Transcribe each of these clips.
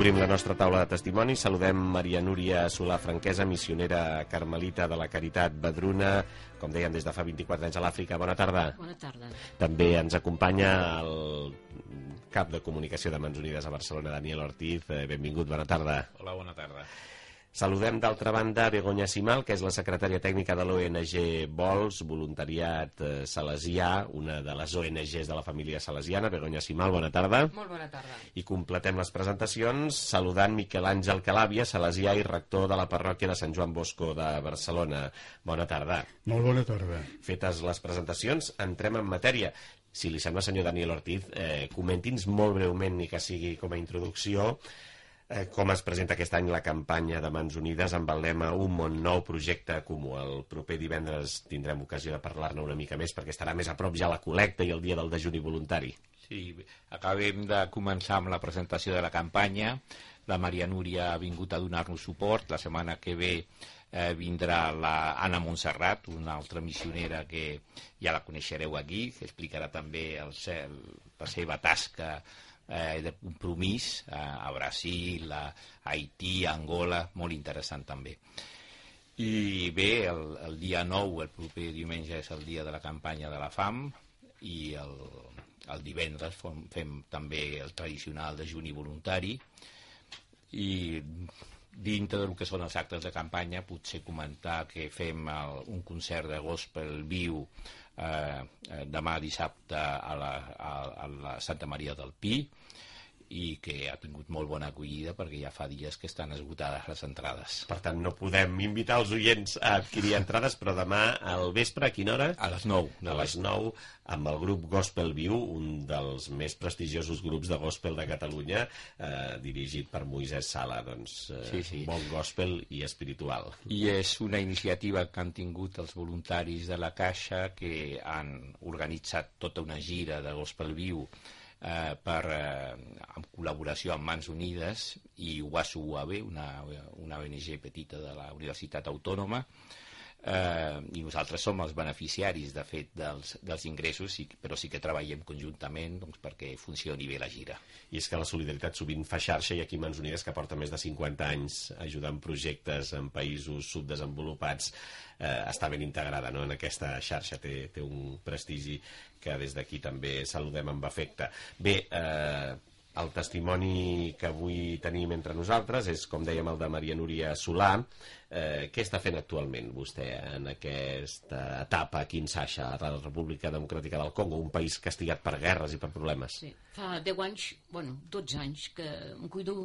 Obrim la nostra taula de testimonis. Saludem Maria Núria Solà Franquesa, missionera carmelita de la Caritat Badruna, com dèiem, des de fa 24 anys a l'Àfrica. Bona tarda. Bona tarda. També ens acompanya el cap de comunicació de Mans Unides a Barcelona, Daniel Ortiz. Eh, benvingut, bona tarda. Hola, bona tarda. Saludem d'altra banda Begoña Simal, que és la secretària tècnica de l'ONG Vols, voluntariat eh, salesià, una de les ONGs de la família salesiana. Begoña Simal, bona tarda. Molt bona tarda. I completem les presentacions saludant Miquel Àngel Calàvia, salesià i rector de la parròquia de Sant Joan Bosco de Barcelona. Bona tarda. Molt bona tarda. Fetes les presentacions, entrem en matèria. Si li sembla, senyor Daniel Ortiz, eh, comenti'ns molt breument, ni que sigui com a introducció, eh, com es presenta aquest any la campanya de Mans Unides amb el lema Un món nou projecte comú. El proper divendres tindrem ocasió de parlar-ne una mica més perquè estarà més a prop ja la col·lecta i el dia del dejuni voluntari. Sí, acabem de començar amb la presentació de la campanya. La Maria Núria ha vingut a donar-nos suport. La setmana que ve eh, vindrà la Anna Montserrat, una altra missionera que ja la coneixereu aquí, que explicarà també el, el, la seva tasca eh, de compromís eh, a Brasil, a Haití, a Angola, molt interessant també. I bé, el, el dia 9, el proper diumenge, és el dia de la campanya de la fam i el, el divendres fem, fem també el tradicional dejuni voluntari i dintre del que són els actes de campanya potser comentar que fem el, un concert de gospel viu eh, eh, demà dissabte a la, a, a la Santa Maria del Pi i que ha tingut molt bona acollida perquè ja fa dies que estan esgotades les entrades. Per tant, no podem invitar els oients a adquirir entrades, però demà al vespre, a quina hora? A les 9. A les 9, amb el grup Gospel Viu, un dels més prestigiosos grups de gospel de Catalunya, eh, dirigit per Moisès Sala, doncs eh, sí, sí. bon gospel i espiritual. I és una iniciativa que han tingut els voluntaris de la Caixa que han organitzat tota una gira de Gospel Viu eh, per, eh, en col·laboració amb Mans Unides i UASU UAB, una, una ONG petita de la Universitat Autònoma, i nosaltres som els beneficiaris, de fet, dels, dels ingressos, sí, però sí que treballem conjuntament doncs, perquè funcioni bé la gira. I és que la solidaritat sovint fa xarxa i aquí Mans Unides, que porta més de 50 anys ajudant projectes en països subdesenvolupats, eh, està ben integrada no? en aquesta xarxa, té, té un prestigi que des d'aquí també saludem amb afecte. Bé, eh, el testimoni que avui tenim entre nosaltres és, com dèiem, el de Maria Núria Solà. Eh, què està fent actualment vostè en aquesta etapa a Kinshasa, a la República Democràtica del Congo, un país castigat per guerres i per problemes? Sí, fa 10 anys, bueno, 12 anys, que em cuido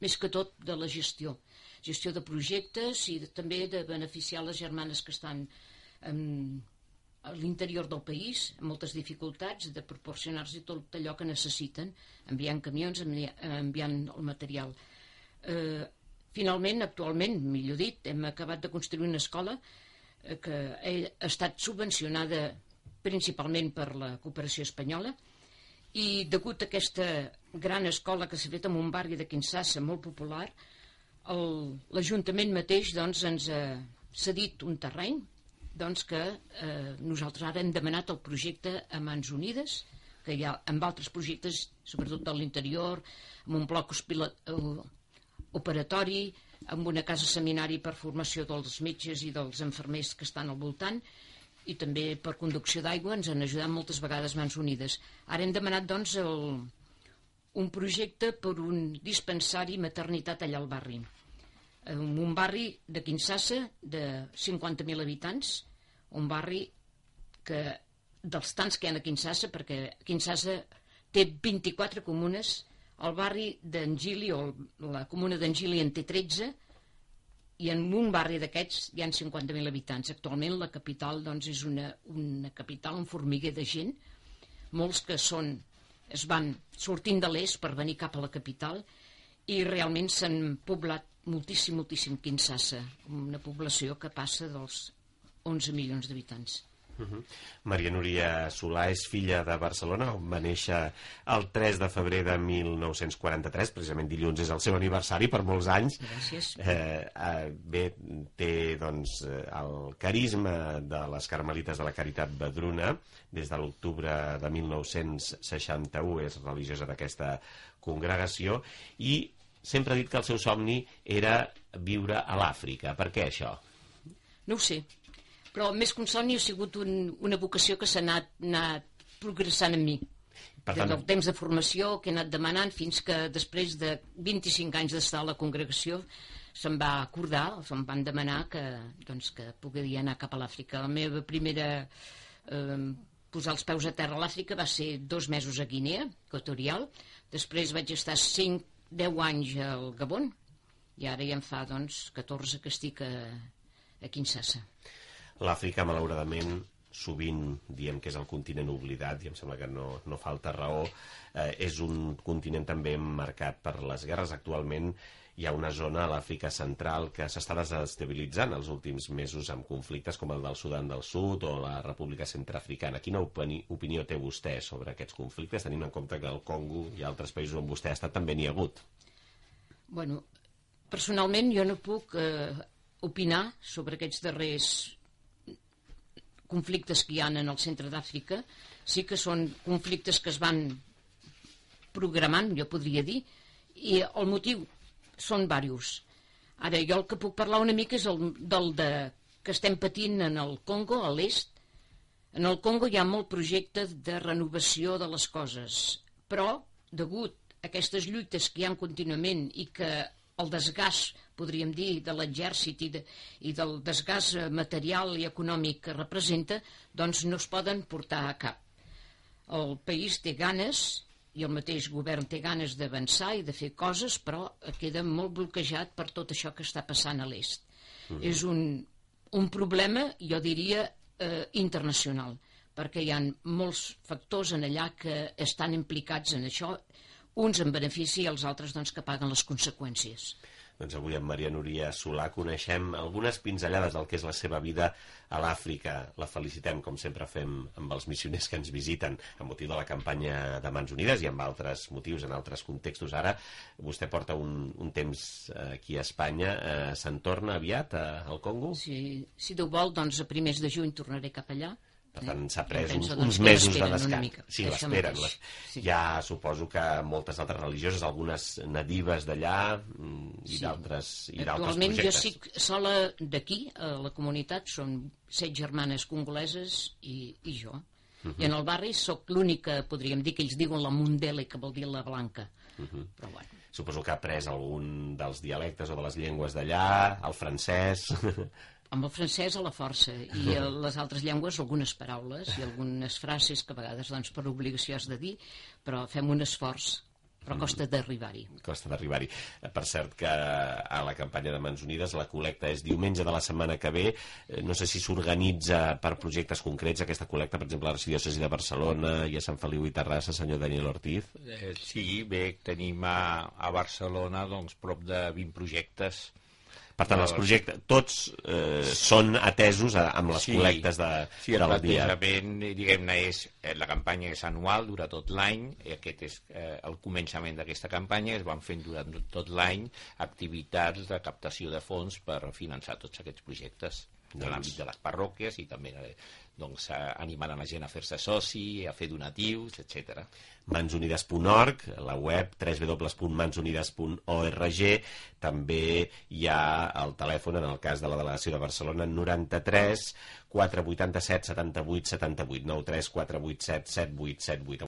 més que tot de la gestió. Gestió de projectes i de, també de beneficiar les germanes que estan en, a l'interior del país, amb moltes dificultats, de proporcionar-los tot allò que necessiten, enviant camions, enviant el material. Eh, finalment, actualment, millor dit, hem acabat de construir una escola eh, que ha estat subvencionada principalment per la cooperació espanyola i degut a aquesta gran escola que s'ha fet en un barri de Quinsassa molt popular, l'Ajuntament mateix doncs, ens ha cedit un terreny doncs que eh, nosaltres ara hem demanat el projecte a Mans Unides, que hi ha amb altres projectes, sobretot de l'interior, amb un bloc operatori, amb una casa seminari per formació dels metges i dels enfermers que estan al voltant, i també per conducció d'aigua ens han ajudat moltes vegades Mans Unides. Ara hem demanat, doncs, el, un projecte per un dispensari maternitat allà al barri en un barri de Quinsassa de 50.000 habitants, un barri que dels tants que hi ha a Quinsassa, perquè Quinsassa té 24 comunes, el barri d'Engili, o la comuna d'Engili en té 13, i en un barri d'aquests hi han 50.000 habitants. Actualment la capital doncs, és una, una capital, un formiguer de gent, molts que són es van sortint de l'est per venir cap a la capital i realment s'han poblat moltíssim, moltíssim Kinshasa, una població que passa dels 11 milions d'habitants. Uh -huh. Maria Núria Solà és filla de Barcelona, on va néixer el 3 de febrer de 1943, precisament dilluns és el seu aniversari per molts anys. Gràcies. Eh, eh, bé, té doncs, el carisma de les carmelites de la Caritat Badruna, des de l'octubre de 1961 és religiosa d'aquesta congregació, i sempre ha dit que el seu somni era viure a l'Àfrica. Per què això? No ho sé, però més que un somni ha sigut un, una vocació que s'ha anat, anat progressant en mi. Per Des tant, del temps de formació que he anat demanant fins que després de 25 anys d'estar a la congregació se'm va acordar, se'm van demanar que, doncs, que podia anar cap a l'Àfrica. La meva primera eh, posar els peus a terra a l'Àfrica va ser dos mesos a Guinea Equatorial, després vaig estar 5, 10 anys al Gabon i ara ja em fa doncs 14 que estic a, a Kinshasa. l'Àfrica, malauradament, sovint diem que és el continent oblidat i em sembla que no, no falta raó eh, és un continent també marcat per les guerres actualment hi ha una zona a l'Àfrica central que s'està desestabilitzant els últims mesos amb conflictes com el del Sudan del Sud o la República Centrafricana. Quina opini opinió té vostè sobre aquests conflictes, tenint en compte que el Congo i altres països on vostè ha estat també n'hi ha hagut? Bueno, personalment jo no puc eh, opinar sobre aquests darrers conflictes que hi ha en el centre d'Àfrica. Sí que són conflictes que es van programant, jo podria dir, i el motiu són diversos. Ara, jo el que puc parlar una mica és el, del de, que estem patint en el Congo, a l'est. En el Congo hi ha molt projecte de renovació de les coses, però, degut a aquestes lluites que hi ha contínuament i que el desgast, podríem dir, de l'exèrcit i, de, i del desgast material i econòmic que representa, doncs no es poden portar a cap. El país té ganes i el mateix govern té ganes d'avançar i de fer coses, però queda molt bloquejat per tot això que està passant a l'est. Mm. És un, un problema, jo diria, eh, internacional, perquè hi ha molts factors en allà que estan implicats en això, uns en benefici i els altres doncs, que paguen les conseqüències. Doncs avui amb Maria Núria Solà coneixem algunes pinzellades del que és la seva vida a l'Àfrica. La felicitem, com sempre fem amb els missioners que ens visiten amb motiu de la campanya de Mans Unides i amb altres motius, en altres contextos. Ara vostè porta un, un temps aquí a Espanya. Eh, Se'n torna aviat a, al Congo? Si, si Déu vol, doncs a primers de juny tornaré cap allà. Per tant, s'ha pres uns, penso, uns doncs, que mesos de descans. Sí, l'esperen. Les... Sí. Ja suposo que moltes altres religioses, algunes nadives d'allà mm, i Sí. d'altres Actualment jo estic sola d'aquí, a la comunitat, són set germanes congoleses i, i jo. Mhm. I en el barri sóc l'única, podríem dir, que ells diuen la mundele, que vol dir la blanca. Mhm. Però bueno, Suposo que ha après algun dels dialectes o de les llengües d'allà, el francès... amb el francès a la força i a les altres llengües algunes paraules i algunes frases que a vegades doncs, per obligació has de dir, però fem un esforç, però costa d'arribar-hi. costa d'arribar-hi. Eh, Per cert que a la campanya de Mans Unides la col·lecta és diumenge de la setmana que ve. Eh, No sé si s'organitza per projectes concrets aquesta col·lecta, per exemple, a l'Arxidiòcesi de Barcelona i a Sant Feliu i Terrassa, senyor Daniel Ortiz. Eh, sí, bé, tenim a, a Barcelona doncs, prop de 20 projectes. Per tant, els projectes, tots eh, són atesos a, amb les Sí, col·lectes de, Sí, el del dia. plantejament, diguem-ne, és... eh, La campanya és anual, dura tot l'any, i aquest és eh, el començament d'aquesta campanya, es van fent durant tot l'any activitats de captació de fons per finançar tots aquests projectes de Doncs- l'àmbit de les parròquies i també eh, doncs, eh, animant a la gent a fer-se soci, a fer donatius, etc. mansunides.org, la web www.mansunides.org, també hi ha el telèfon, en el cas de la delegació de Barcelona, 93 487 78 78, 93 487 7878.